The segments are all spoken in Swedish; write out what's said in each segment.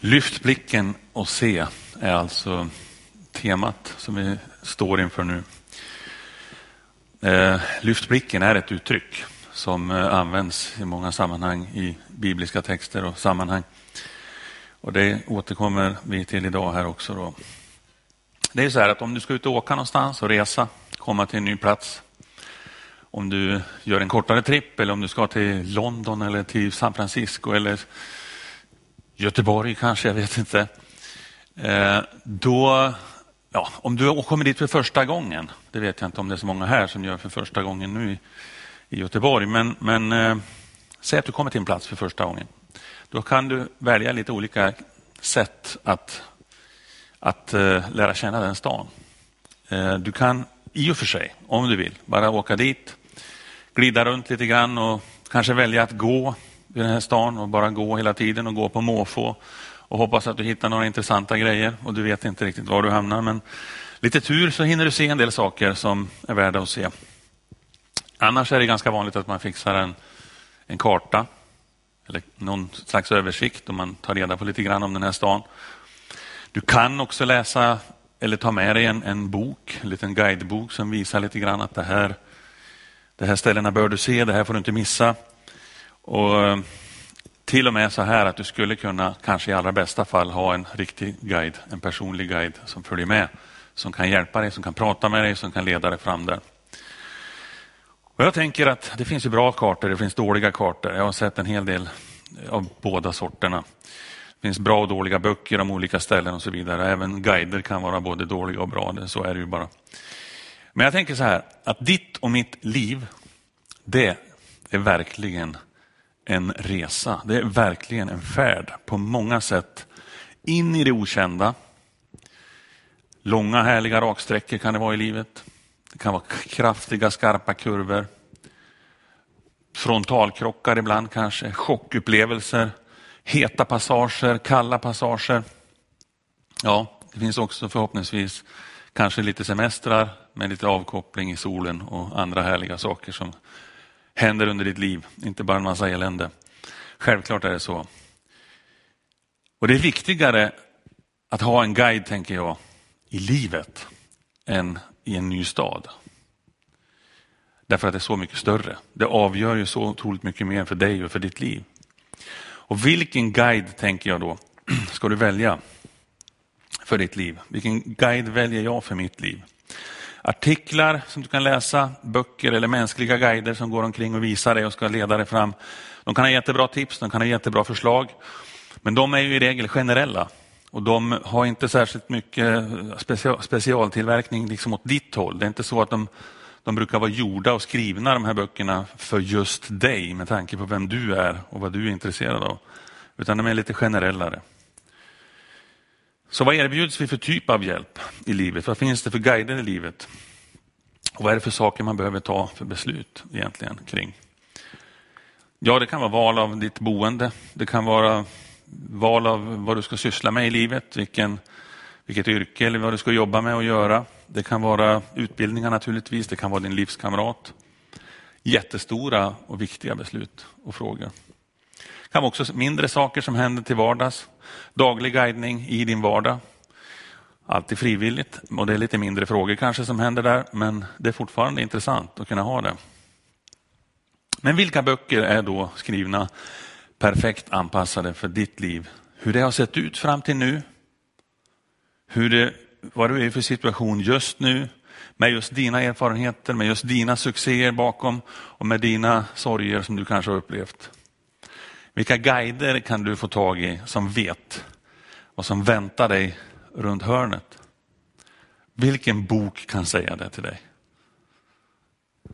Lyft blicken och se är alltså temat som vi står inför nu. Eh, lyft blicken är ett uttryck som eh, används i många sammanhang i bibliska texter och sammanhang. Och Det återkommer vi till idag här också. Då. Det är så här att om du ska ut och åka någonstans och resa, komma till en ny plats. Om du gör en kortare tripp eller om du ska till London eller till San Francisco eller Göteborg kanske, jag vet inte. Eh, då, ja, om du kommer dit för första gången, det vet jag inte om det är så många här som gör för första gången nu i, i Göteborg, men, men eh, säg att du kommer till en plats för första gången. Då kan du välja lite olika sätt att, att eh, lära känna den stan. Eh, du kan i och för sig, om du vill, bara åka dit, glida runt lite grann och kanske välja att gå i den här stan och bara gå hela tiden och gå på måfå och hoppas att du hittar några intressanta grejer och du vet inte riktigt var du hamnar. Men lite tur så hinner du se en del saker som är värda att se. Annars är det ganska vanligt att man fixar en, en karta eller någon slags översikt och man tar reda på lite grann om den här stan. Du kan också läsa eller ta med dig en, en bok, en liten guidebok som visar lite grann att det här, de här ställena bör du se, det här får du inte missa. Och eh, till och med så här att du skulle kunna, kanske i allra bästa fall, ha en riktig guide, en personlig guide som följer med, som kan hjälpa dig, som kan prata med dig, som kan leda dig fram där. Och jag tänker att det finns ju bra kartor, det finns dåliga kartor. Jag har sett en hel del av båda sorterna. Det finns bra och dåliga böcker om olika ställen och så vidare. Även guider kan vara både dåliga och bra, så är det ju bara. Men jag tänker så här, att ditt och mitt liv, det är verkligen en resa. Det är verkligen en färd på många sätt in i det okända. Långa härliga raksträckor kan det vara i livet. Det kan vara kraftiga skarpa kurvor. Frontalkrockar ibland kanske, chockupplevelser, heta passager, kalla passager. Ja, det finns också förhoppningsvis kanske lite semestrar med lite avkoppling i solen och andra härliga saker som händer under ditt liv, inte bara en massa elände. Självklart är det så. Och det är viktigare att ha en guide, tänker jag, i livet än i en ny stad. Därför att det är så mycket större. Det avgör ju så otroligt mycket mer för dig och för ditt liv. Och vilken guide, tänker jag då, ska du välja för ditt liv? Vilken guide väljer jag för mitt liv? Artiklar som du kan läsa, böcker eller mänskliga guider som går omkring och visar dig och ska leda dig fram. De kan ha jättebra tips, de kan ha jättebra förslag, men de är ju i regel generella och de har inte särskilt mycket special, specialtillverkning liksom åt ditt håll. Det är inte så att de, de brukar vara gjorda och skrivna de här böckerna för just dig med tanke på vem du är och vad du är intresserad av. Utan de är lite generellare. Så vad erbjuds vi för typ av hjälp i livet? Vad finns det för guider i livet? Och vad är det för saker man behöver ta för beslut egentligen kring? Ja, det kan vara val av ditt boende. Det kan vara val av vad du ska syssla med i livet, vilken, vilket yrke eller vad du ska jobba med och göra. Det kan vara utbildningar naturligtvis, det kan vara din livskamrat. Jättestora och viktiga beslut och frågor. Det kan vara också mindre saker som händer till vardags. Daglig guidning i din vardag. Alltid frivilligt och det är lite mindre frågor kanske som händer där, men det är fortfarande intressant att kunna ha det. Men vilka böcker är då skrivna perfekt anpassade för ditt liv? Hur det har sett ut fram till nu? Hur det, vad du är för situation just nu? Med just dina erfarenheter, med just dina succéer bakom och med dina sorger som du kanske har upplevt. Vilka guider kan du få tag i som vet vad som väntar dig runt hörnet? Vilken bok kan säga det till dig?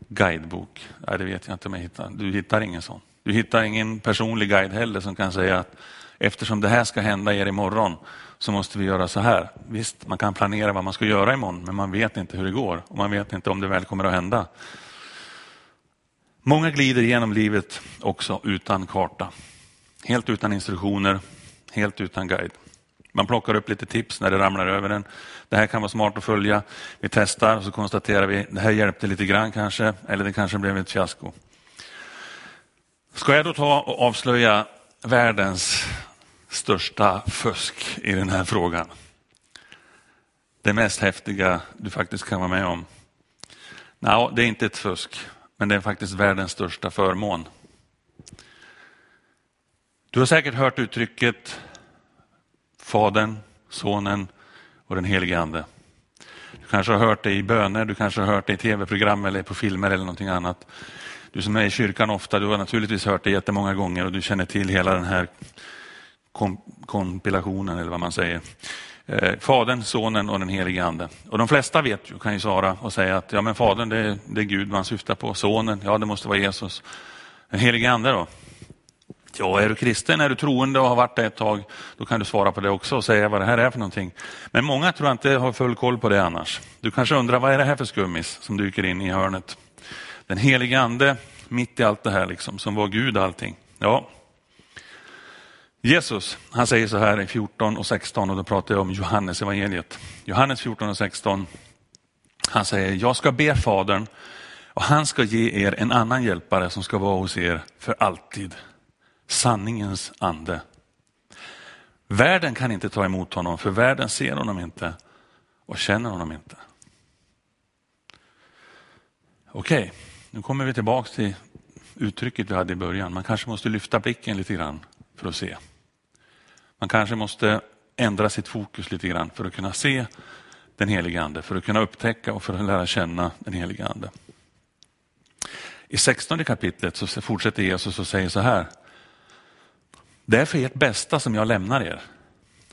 Guidebok? Nej, det vet jag inte om jag hittar. Du hittar ingen sån. Du hittar ingen personlig guide heller som kan säga att eftersom det här ska hända er imorgon så måste vi göra så här. Visst, man kan planera vad man ska göra imorgon, men man vet inte hur det går och man vet inte om det väl kommer att hända. Många glider genom livet också utan karta. Helt utan instruktioner, helt utan guide. Man plockar upp lite tips när det ramlar över en. Det här kan vara smart att följa. Vi testar och så konstaterar vi det här hjälpte lite grann kanske, eller det kanske blev ett fiasko. Ska jag då ta och avslöja världens största fusk i den här frågan. Det mest häftiga du faktiskt kan vara med om. Nej, det är inte ett fusk, men det är faktiskt världens största förmån. Du har säkert hört uttrycket Fadern, Sonen och den helige Ande. Du kanske har hört det i böner, du kanske har hört det i tv-program eller på filmer eller någonting annat. Du som är i kyrkan ofta, du har naturligtvis hört det jättemånga gånger och du känner till hela den här kompilationen eller vad man säger. Eh, Fadern, Sonen och den helige Ande. Och de flesta vet ju, kan ju svara och säga att ja, men Fadern det är, det är Gud man syftar på. Sonen, ja det måste vara Jesus. Den helige Ande då? Ja, är du kristen, är du troende och har varit det ett tag, då kan du svara på det också och säga vad det här är för någonting. Men många tror inte har full koll på det annars. Du kanske undrar, vad är det här för skummis som dyker in i hörnet? Den helige ande mitt i allt det här, liksom, som var Gud allting. Ja. Jesus, han säger så här i 14 och 16 och då pratar jag om Johannes evangeliet. Johannes 14 och 16. Han säger, jag ska be Fadern och han ska ge er en annan hjälpare som ska vara hos er för alltid sanningens ande. Världen kan inte ta emot honom för världen ser honom inte och känner honom inte. Okej, nu kommer vi tillbaka till uttrycket vi hade i början. Man kanske måste lyfta blicken lite grann för att se. Man kanske måste ändra sitt fokus lite grann för att kunna se den helige Ande, för att kunna upptäcka och för att lära känna den helige Ande. I 16 kapitlet så fortsätter Jesus och säger så här. Det är för ert bästa som jag lämnar er.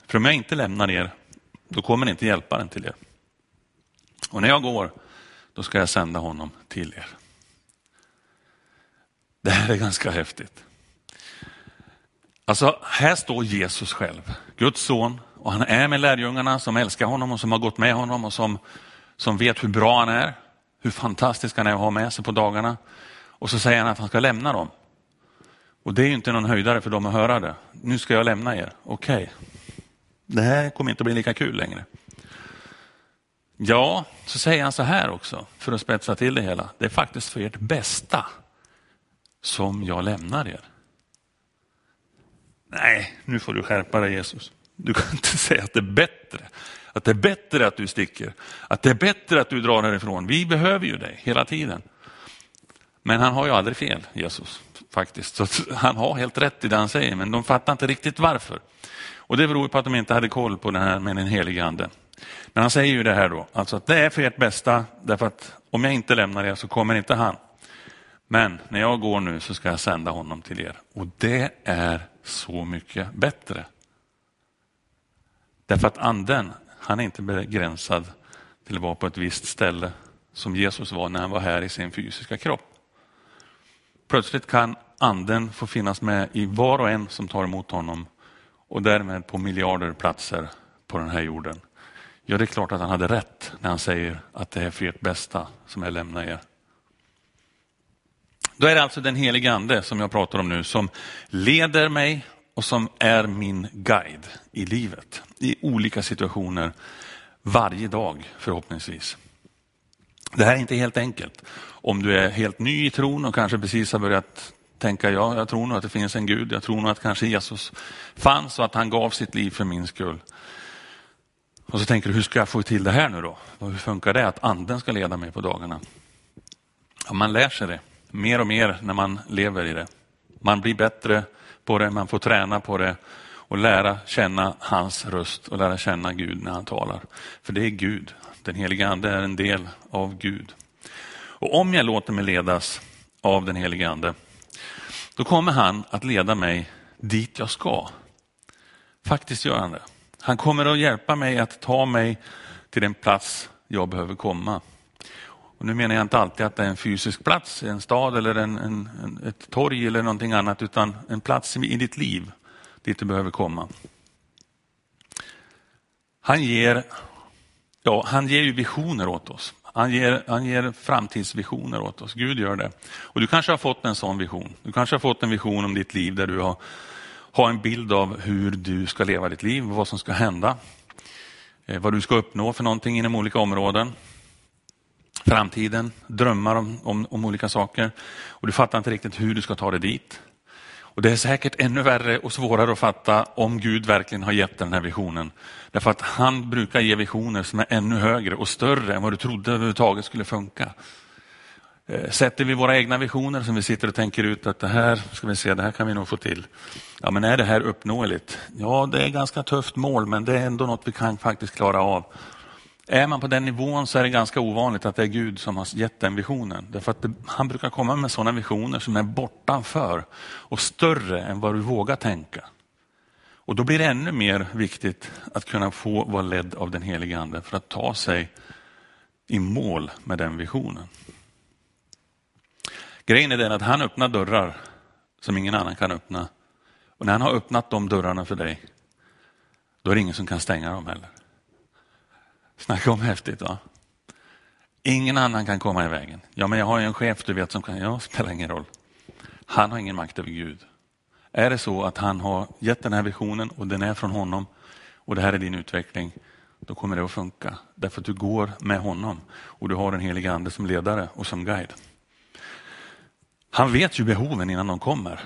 För om jag inte lämnar er, då kommer inte hjälparen till er. Och när jag går, då ska jag sända honom till er. Det här är ganska häftigt. Alltså, här står Jesus själv, Guds son, och han är med lärjungarna som älskar honom och som har gått med honom och som, som vet hur bra han är, hur fantastisk han är att ha med sig på dagarna. Och så säger han att han ska lämna dem. Och det är inte någon höjdare för dem att höra det. Nu ska jag lämna er. Okej, okay. det här kommer inte att bli lika kul längre. Ja, så säger han så här också för att spetsa till det hela. Det är faktiskt för ert bästa som jag lämnar er. Nej, nu får du skärpa dig Jesus. Du kan inte säga att det är bättre. Att det är bättre att du sticker. Att det är bättre att du drar härifrån. Vi behöver ju dig hela tiden. Men han har ju aldrig fel, Jesus faktiskt. Så han har helt rätt i det han säger, men de fattar inte riktigt varför. Och Det beror på att de inte hade koll på det här med den helige ande. Men han säger ju det här då, alltså att det är för ert bästa, därför att om jag inte lämnar er så kommer inte han. Men när jag går nu så ska jag sända honom till er. Och det är så mycket bättre. Därför att anden, han är inte begränsad till att vara på ett visst ställe som Jesus var när han var här i sin fysiska kropp. Plötsligt kan anden få finnas med i var och en som tar emot honom och därmed på miljarder platser på den här jorden. Ja, det är klart att han hade rätt när han säger att det är för ert bästa som jag lämnar er. Då är det alltså den helige ande som jag pratar om nu som leder mig och som är min guide i livet i olika situationer varje dag förhoppningsvis. Det här är inte helt enkelt. Om du är helt ny i tron och kanske precis har börjat tänka, ja, jag tror nog att det finns en Gud, jag tror nog att kanske Jesus fanns och att han gav sitt liv för min skull. Och så tänker du, hur ska jag få till det här nu då? hur funkar det att anden ska leda mig på dagarna? Ja, man lär sig det mer och mer när man lever i det. Man blir bättre på det, man får träna på det och lära känna hans röst och lära känna Gud när han talar. För det är Gud. Den heliga ande är en del av Gud. Och om jag låter mig ledas av den helige ande, då kommer han att leda mig dit jag ska. Faktiskt gör han det. Han kommer att hjälpa mig att ta mig till den plats jag behöver komma. Och nu menar jag inte alltid att det är en fysisk plats, en stad eller en, en, ett torg eller någonting annat, utan en plats i ditt liv dit du behöver komma. Han ger, ja, han ger ju visioner åt oss. Han ger, han ger framtidsvisioner åt oss. Gud gör det. Och Du kanske har fått en sån vision. Du kanske har fått en vision om ditt liv där du har, har en bild av hur du ska leva ditt liv, vad som ska hända, eh, vad du ska uppnå för någonting inom olika områden. Framtiden, drömmar om, om, om olika saker. Och Du fattar inte riktigt hur du ska ta dig dit. Och Det är säkert ännu värre och svårare att fatta om Gud verkligen har gett den här visionen. Därför att han brukar ge visioner som är ännu högre och större än vad du trodde överhuvudtaget skulle funka. Eh, sätter vi våra egna visioner som vi sitter och tänker ut att det här ska vi se, det här kan vi nog få till. Ja, men är det här uppnåeligt? Ja, det är ett ganska tufft mål, men det är ändå något vi kan faktiskt klara av. Är man på den nivån så är det ganska ovanligt att det är Gud som har gett den visionen. Därför att det, han brukar komma med sådana visioner som är bortanför och större än vad du vågar tänka. Och då blir det ännu mer viktigt att kunna få vara ledd av den helige Ande för att ta sig i mål med den visionen. Grejen är den att han öppnar dörrar som ingen annan kan öppna. Och när han har öppnat de dörrarna för dig, då är det ingen som kan stänga dem heller. Snacka om häftigt va? Ingen annan kan komma i vägen. Ja, men jag har ju en chef du vet som kan, ja, spelar ingen roll. Han har ingen makt över Gud. Är det så att han har gett den här visionen och den är från honom och det här är din utveckling, då kommer det att funka. Därför att du går med honom och du har den helige ande som ledare och som guide. Han vet ju behoven innan de kommer.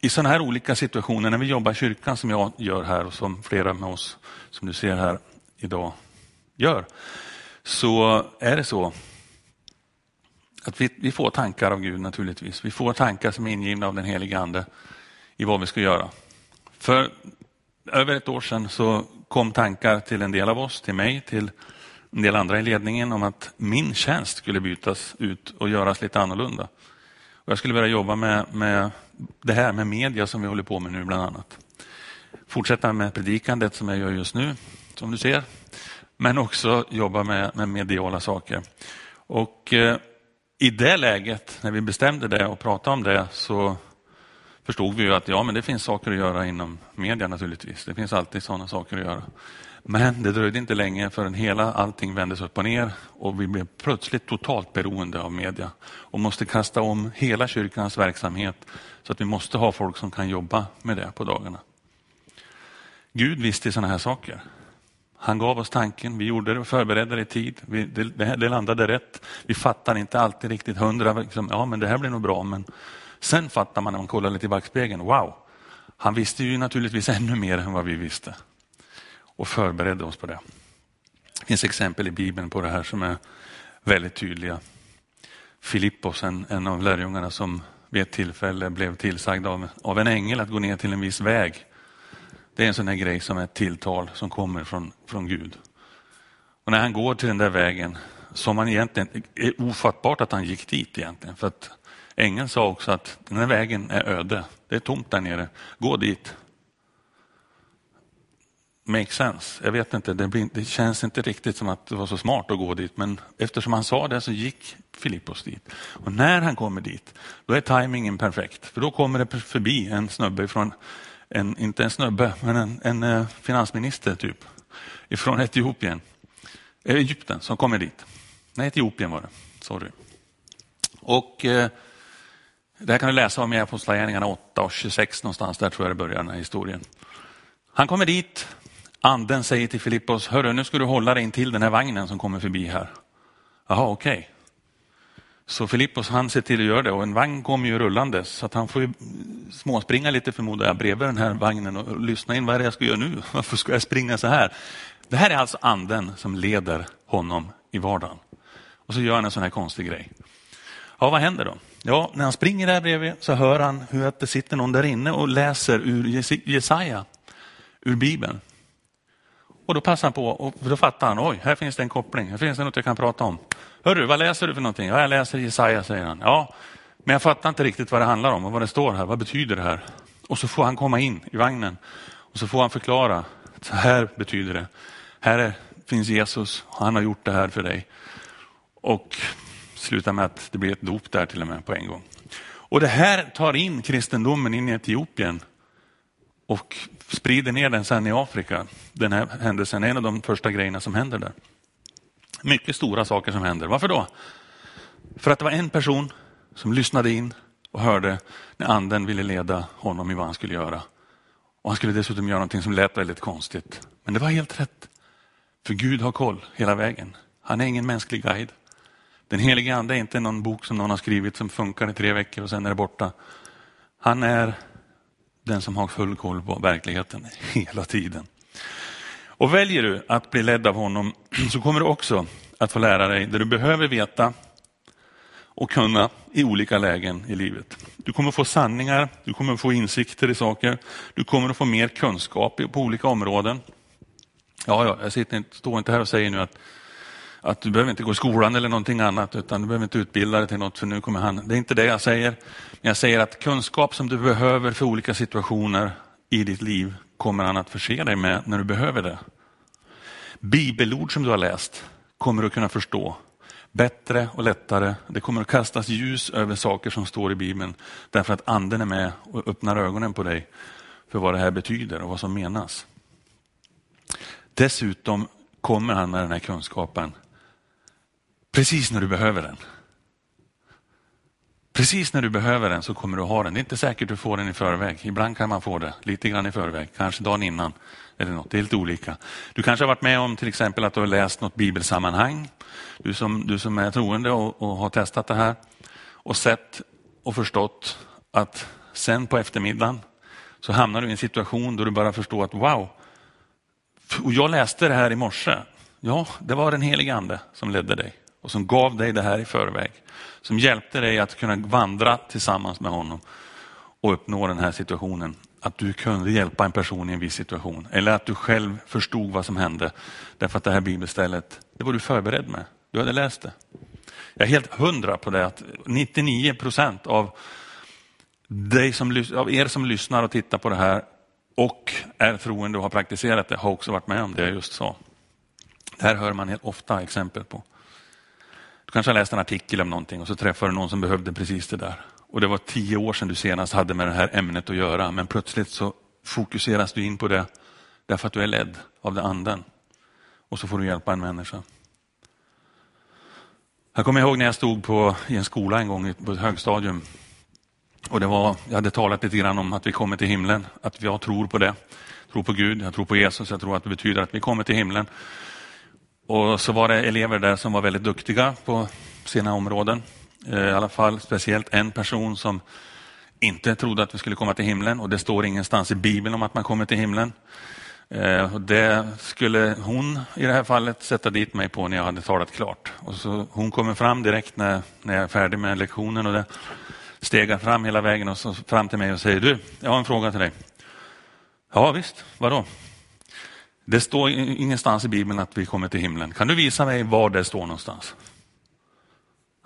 I sådana här olika situationer, när vi jobbar i kyrkan som jag gör här och som flera med oss som du ser här idag gör, så är det så att vi, vi får tankar av Gud naturligtvis. Vi får tankar som är ingivna av den helige Ande i vad vi ska göra. För över ett år sedan så kom tankar till en del av oss, till mig, till en del andra i ledningen om att min tjänst skulle bytas ut och göras lite annorlunda. Och jag skulle vilja jobba med, med det här med media som vi håller på med nu bland annat. Fortsätta med predikandet som jag gör just nu, som du ser. Men också jobba med, med mediala saker. Och eh, i det läget, när vi bestämde det och pratade om det, så förstod vi ju att ja, men det finns saker att göra inom media naturligtvis. Det finns alltid sådana saker att göra. Men det dröjde inte länge förrän hela allting vändes upp och ner och vi blev plötsligt totalt beroende av media och måste kasta om hela kyrkans verksamhet så att vi måste ha folk som kan jobba med det på dagarna. Gud visste sådana här saker. Han gav oss tanken, vi gjorde det och förberedde det i tid. Vi, det, det, landade rätt. Vi fattar inte alltid riktigt hundra, liksom, ja men det här blir nog bra. Men sen fattar man när man kollar lite i backspegeln, wow, han visste ju naturligtvis ännu mer än vad vi visste och förberedde oss på det. Det finns exempel i Bibeln på det här som är väldigt tydliga. Filippos, en, en av lärjungarna som vid ett tillfälle blev tillsagd av, av en ängel att gå ner till en viss väg. Det är en sån här grej som är ett tilltal som kommer från, från Gud. Och när han går till den där vägen, som han egentligen, är ofattbart att han gick dit egentligen. För att ängeln sa också att den här vägen är öde, det är tomt där nere, gå dit make sense. Jag vet inte, det, blir, det, känns inte riktigt som att det var så smart att gå dit, men eftersom han sa det så gick Filippos dit. Och när han kommer dit, då är tajmingen perfekt, för då kommer det förbi en snubbe från, en, inte en snubbe, men en, en eh, finansminister typ, ifrån Etiopien, eh, Egypten som kommer dit. Nej, Etiopien var det, sorry. Och eh, det här kan du läsa om i Apostlagärningarna 8 och 26 någonstans, där tror jag det börjar den här historien. Han kommer dit, Anden säger till Filippos, hörru nu ska du hålla dig in till den här vagnen som kommer förbi här. Jaha, okej. Okay. Så Filippos han ser till att göra det och en vagn kommer ju rullande så att han får ju småspringa lite förmodar jag bredvid den här vagnen och lyssna in vad är det jag ska göra nu? Varför ska jag springa så här? Det här är alltså anden som leder honom i vardagen. Och så gör han en sån här konstig grej. Ja, vad händer då? Ja, när han springer där bredvid så hör han hur att det sitter någon där inne och läser ur Jesaja, ur Bibeln. Och då passar han på och då fattar han, oj, här finns det en koppling, här finns det något jag kan prata om. Hörru, vad läser du för någonting? Ja, jag läser Jesaja, säger han. Ja, men jag fattar inte riktigt vad det handlar om och vad det står här, vad betyder det här? Och så får han komma in i vagnen och så får han förklara, så här betyder det. Här är, finns Jesus, han har gjort det här för dig. Och slutar med att det blir ett dop där till och med på en gång. Och det här tar in kristendomen in i Etiopien och sprider ner den sen i Afrika. Den här händelsen är en av de första grejerna som händer där. Mycket stora saker som händer. Varför då? För att det var en person som lyssnade in och hörde när anden ville leda honom i vad han skulle göra. Och Han skulle dessutom göra någonting som lät väldigt konstigt. Men det var helt rätt. För Gud har koll hela vägen. Han är ingen mänsklig guide. Den helige ande är inte någon bok som någon har skrivit som funkar i tre veckor och sen är det borta. Han är den som har full koll på verkligheten hela tiden. Och väljer du att bli ledd av honom så kommer du också att få lära dig det du behöver veta och kunna i olika lägen i livet. Du kommer få sanningar, du kommer få insikter i saker, du kommer att få mer kunskap på olika områden. Ja, ja jag sitter, står inte här och säger nu att, att du behöver inte gå i skolan eller någonting annat, utan du behöver inte utbilda dig till något, för nu kommer han. Det är inte det jag säger. Men jag säger att kunskap som du behöver för olika situationer i ditt liv kommer han att förse dig med när du behöver det. Bibelord som du har läst kommer du att kunna förstå bättre och lättare. Det kommer att kastas ljus över saker som står i Bibeln därför att anden är med och öppnar ögonen på dig för vad det här betyder och vad som menas. Dessutom kommer han med den här kunskapen precis när du behöver den. Precis när du behöver den så kommer du ha den. Det är inte säkert du får den i förväg. Ibland kan man få det lite grann i förväg, kanske dagen innan. eller något. Det är lite olika. Du kanske har varit med om till exempel att du har läst något bibelsammanhang. Du som, du som är troende och, och har testat det här och sett och förstått att sen på eftermiddagen så hamnar du i en situation då du bara förstår att wow, och jag läste det här i morse. Ja, det var den helige ande som ledde dig och som gav dig det här i förväg. Som hjälpte dig att kunna vandra tillsammans med honom och uppnå den här situationen. Att du kunde hjälpa en person i en viss situation. Eller att du själv förstod vad som hände. Därför att det här bibelstället, det var du förberedd med. Du hade läst det. Jag är helt hundra på det att 99 procent av, av er som lyssnar och tittar på det här och är troende och har praktiserat det har också varit med om det jag just sa. Det här hör man helt ofta exempel på. Du kanske har läst en artikel om någonting och så träffar du någon som behövde precis det där. Och det var tio år sedan du senast hade med det här ämnet att göra, men plötsligt så fokuseras du in på det därför att du är ledd av den anden. Och så får du hjälpa en människa. Jag kommer ihåg när jag stod på, i en skola en gång på ett högstadium. Och det var, jag hade talat lite grann om att vi kommer till himlen, att jag tror på det. Jag tror på Gud, jag tror på Jesus, jag tror att det betyder att vi kommer till himlen. Och så var det elever där som var väldigt duktiga på sina områden. Eh, I alla fall speciellt en person som inte trodde att vi skulle komma till himlen och det står ingenstans i Bibeln om att man kommer till himlen. Eh, det skulle hon i det här fallet sätta dit mig på när jag hade talat klart. Och så hon kommer fram direkt när, när jag är färdig med lektionen och det stegar fram hela vägen och så fram till mig och säger du, jag har en fråga till dig. Ja visst, vadå? Det står ingenstans i Bibeln att vi kommer till himlen. Kan du visa mig var det står någonstans?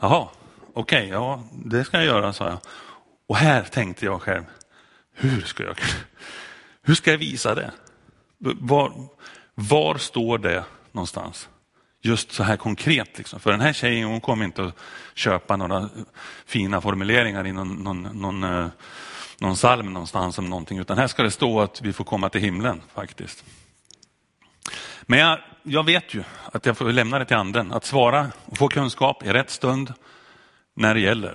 Jaha, okej, okay, ja det ska jag göra, sa jag. Och här tänkte jag själv, hur ska jag, hur ska jag visa det? Var, var står det någonstans? Just så här konkret. Liksom. För den här tjejen hon kommer inte att köpa några fina formuleringar i någon, någon, någon, eh, någon psalm någonstans om någonting. Utan här ska det stå att vi får komma till himlen faktiskt. Men jag, jag vet ju att jag får lämna det till anden. Att svara och få kunskap i rätt stund när det gäller.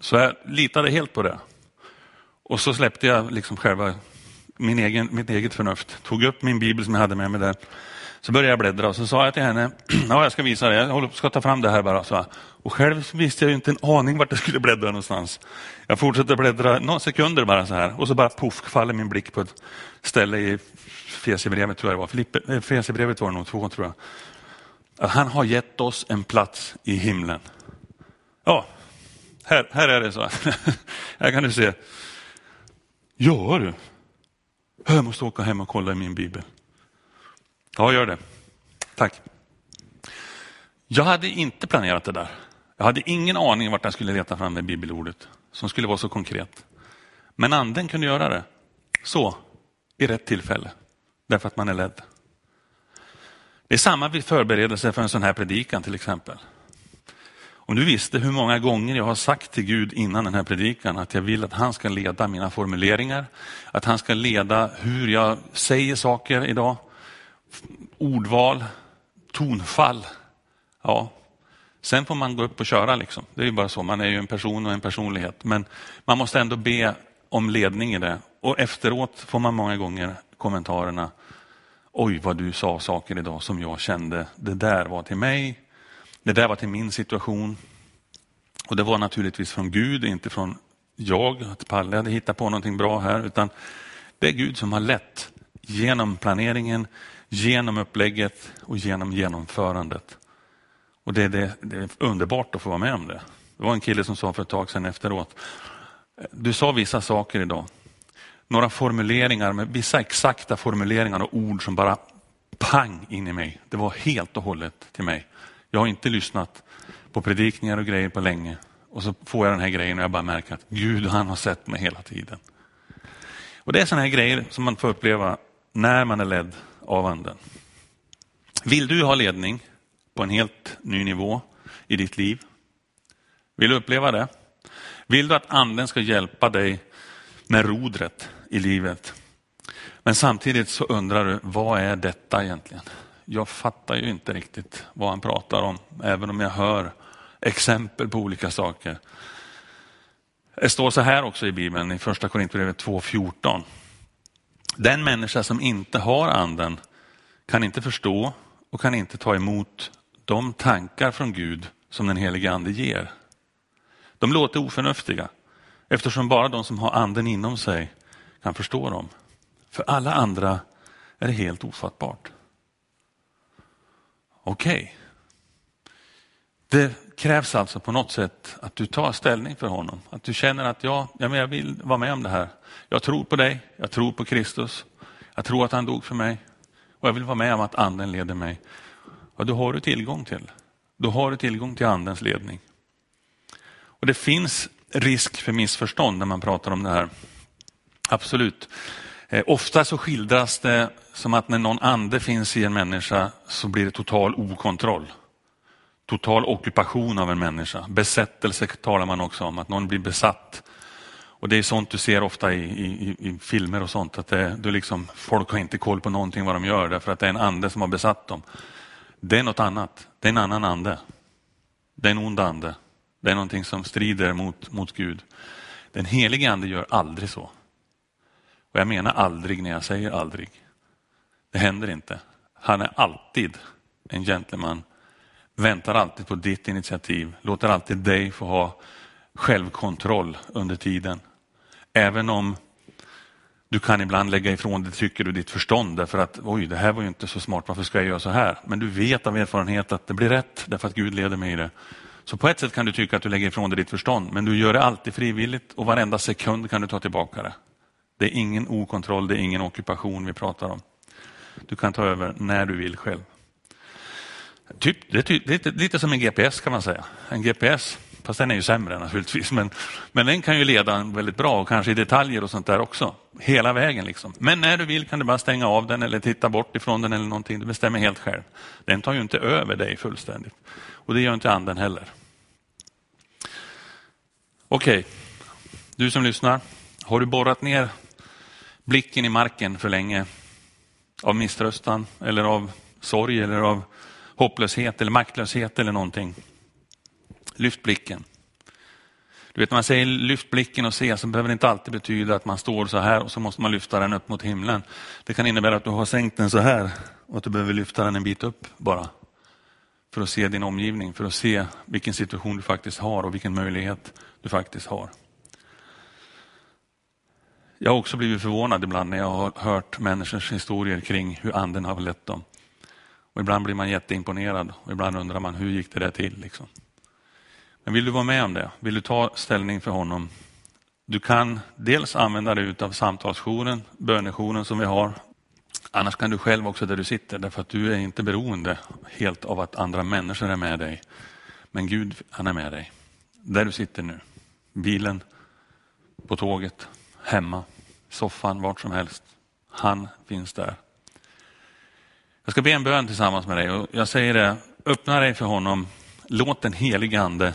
Så jag litade helt på det. Och så släppte jag liksom själva min egen, mitt eget förnuft. Tog upp min bibel som jag hade med mig där. Så började jag bläddra och så sa jag till henne, ja jag ska visa dig, jag ska ta fram det här bara. Så. Och själv visste jag inte en aning vart jag skulle bläddra någonstans. Jag fortsatte bläddra några sekunder bara så här och så bara poff faller min blick på ett ställe i Efesierbrevet tror jag det var. Eh, var det nog två tror jag. Att han har gett oss en plats i himlen. Ja, här, här är det så. Här kan du se. Ja du, jag måste åka hem och kolla i min bibel. Ja, gör det. Tack. Jag hade inte planerat det där. Jag hade ingen aning vart jag skulle leta fram det bibelordet som skulle vara så konkret. Men anden kunde göra det. Så, i rätt tillfälle. Därför att man är ledd. Det är samma vid förberedelse för en sån här predikan till exempel. Om du visste hur många gånger jag har sagt till Gud innan den här predikan att jag vill att han ska leda mina formuleringar, att han ska leda hur jag säger saker idag, ordval, tonfall. Ja, sen får man gå upp och köra liksom. Det är ju bara så, man är ju en person och en personlighet. Men man måste ändå be om ledning i det. Och efteråt får man många gånger kommentarerna. Oj, vad du sa saker idag som jag kände, det där var till mig, det där var till min situation. Och det var naturligtvis från Gud, inte från jag, att Palle hade hittat på någonting bra här, utan det är Gud som har lett genom planeringen, genom upplägget och genom genomförandet. Och det, det, det är underbart att få vara med om det. Det var en kille som sa för ett tag sedan efteråt, du sa vissa saker idag, några formuleringar med vissa exakta formuleringar och ord som bara pang in i mig. Det var helt och hållet till mig. Jag har inte lyssnat på predikningar och grejer på länge och så får jag den här grejen och jag bara märker att Gud han har sett mig hela tiden. Och Det är sådana här grejer som man får uppleva när man är ledd av anden. Vill du ha ledning på en helt ny nivå i ditt liv? Vill du uppleva det? Vill du att anden ska hjälpa dig med rodret i livet? Men samtidigt så undrar du, vad är detta egentligen? Jag fattar ju inte riktigt vad han pratar om, även om jag hör exempel på olika saker. Det står så här också i Bibeln, i första Korintierbrevet 2.14. Den människa som inte har anden kan inte förstå och kan inte ta emot de tankar från Gud som den helige ande ger. De låter oförnuftiga eftersom bara de som har anden inom sig kan förstå dem. För alla andra är det helt ofattbart. Okej. Okay. Det krävs alltså på något sätt att du tar ställning för honom. Att du känner att ja, ja men jag vill vara med om det här. Jag tror på dig, jag tror på Kristus. Jag tror att han dog för mig och jag vill vara med om att anden leder mig. Och då har du tillgång till. Då har du tillgång till andens ledning. Och Det finns risk för missförstånd när man pratar om det här. Absolut. Eh, ofta så skildras det som att när någon ande finns i en människa så blir det total okontroll. Total ockupation av en människa. Besättelse talar man också om, att någon blir besatt. Och Det är sånt du ser ofta i, i, i filmer och sånt, att det, du liksom, folk har inte koll på någonting vad de gör därför att det är en ande som har besatt dem. Det är något annat, det är en annan ande. Det är en ond ande. Det är någonting som strider mot, mot Gud. Den helige ande gör aldrig så. Och jag menar aldrig när jag säger aldrig. Det händer inte. Han är alltid en gentleman, väntar alltid på ditt initiativ, låter alltid dig få ha självkontroll under tiden. Även om du kan ibland lägga ifrån dig, tycker du, ditt förstånd därför att oj, det här var ju inte så smart, varför ska jag göra så här? Men du vet av erfarenhet att det blir rätt därför att Gud leder mig i det. Så på ett sätt kan du tycka att du lägger ifrån dig ditt förstånd, men du gör det alltid frivilligt och varenda sekund kan du ta tillbaka det. Det är ingen okontroll, det är ingen ockupation vi pratar om. Du kan ta över när du vill själv. Typ, det är typ, lite, lite som en GPS kan man säga. En GPS, fast den är ju sämre naturligtvis, men, men den kan ju leda en väldigt bra och kanske i detaljer och sånt där också. Hela vägen liksom. Men när du vill kan du bara stänga av den eller titta bort ifrån den eller någonting. Du bestämmer helt själv. Den tar ju inte över dig fullständigt. Och det gör inte anden heller. Okej, okay. du som lyssnar. Har du borrat ner blicken i marken för länge av misströstan eller av sorg eller av hopplöshet eller maktlöshet eller någonting. Lyft blicken. Du vet, när man säger lyft blicken och se så behöver det inte alltid betyda att man står så här och så måste man lyfta den upp mot himlen. Det kan innebära att du har sänkt den så här och att du behöver lyfta den en bit upp bara. För att se din omgivning, för att se vilken situation du faktiskt har och vilken möjlighet du faktiskt har. Jag har också blivit förvånad ibland när jag har hört människors historier kring hur anden har lett dem. Och ibland blir man jätteimponerad och ibland undrar man hur gick det där till? Liksom. Men vill du vara med om det? Vill du ta ställning för honom? Du kan dels använda dig av samtalsjouren, bönejouren som vi har. Annars kan du själv också där du sitter därför att du är inte beroende helt av att andra människor är med dig. Men Gud, han är med dig. Där du sitter nu. Bilen, på tåget, hemma, soffan, vart som helst. Han finns där. Jag ska be en bön tillsammans med dig och jag säger det, öppna dig för honom. Låt den helige ande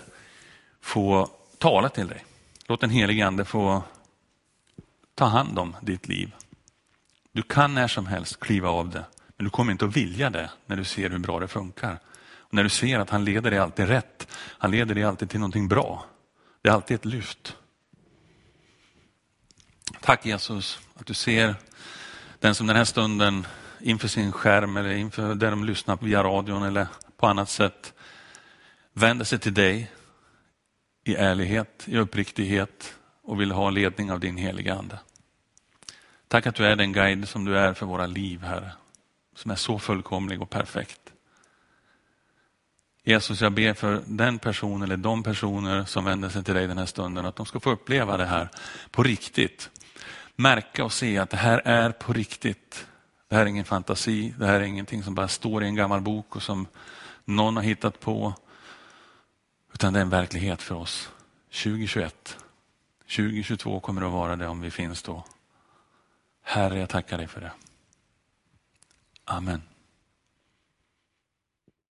få tala till dig. Låt den helige ande få ta hand om ditt liv. Du kan när som helst kliva av det, men du kommer inte att vilja det när du ser hur bra det funkar. Och när du ser att han leder dig alltid rätt. Han leder dig alltid till någonting bra. Det är alltid ett lyft. Tack Jesus att du ser den som den här stunden inför sin skärm eller inför där de lyssnar via radion eller på annat sätt vänder sig till dig i ärlighet, i uppriktighet och vill ha ledning av din heliga Ande. Tack att du är den guide som du är för våra liv, Herre. Som är så fullkomlig och perfekt. Jesus, jag ber för den person eller de personer som vänder sig till dig den här stunden, att de ska få uppleva det här på riktigt. Märka och se att det här är på riktigt. Det här är ingen fantasi, det här är ingenting som bara står i en gammal bok och som någon har hittat på. Utan det är en verklighet för oss. 2021, 2022 kommer det att vara det om vi finns då. Herre, jag tackar dig för det. Amen.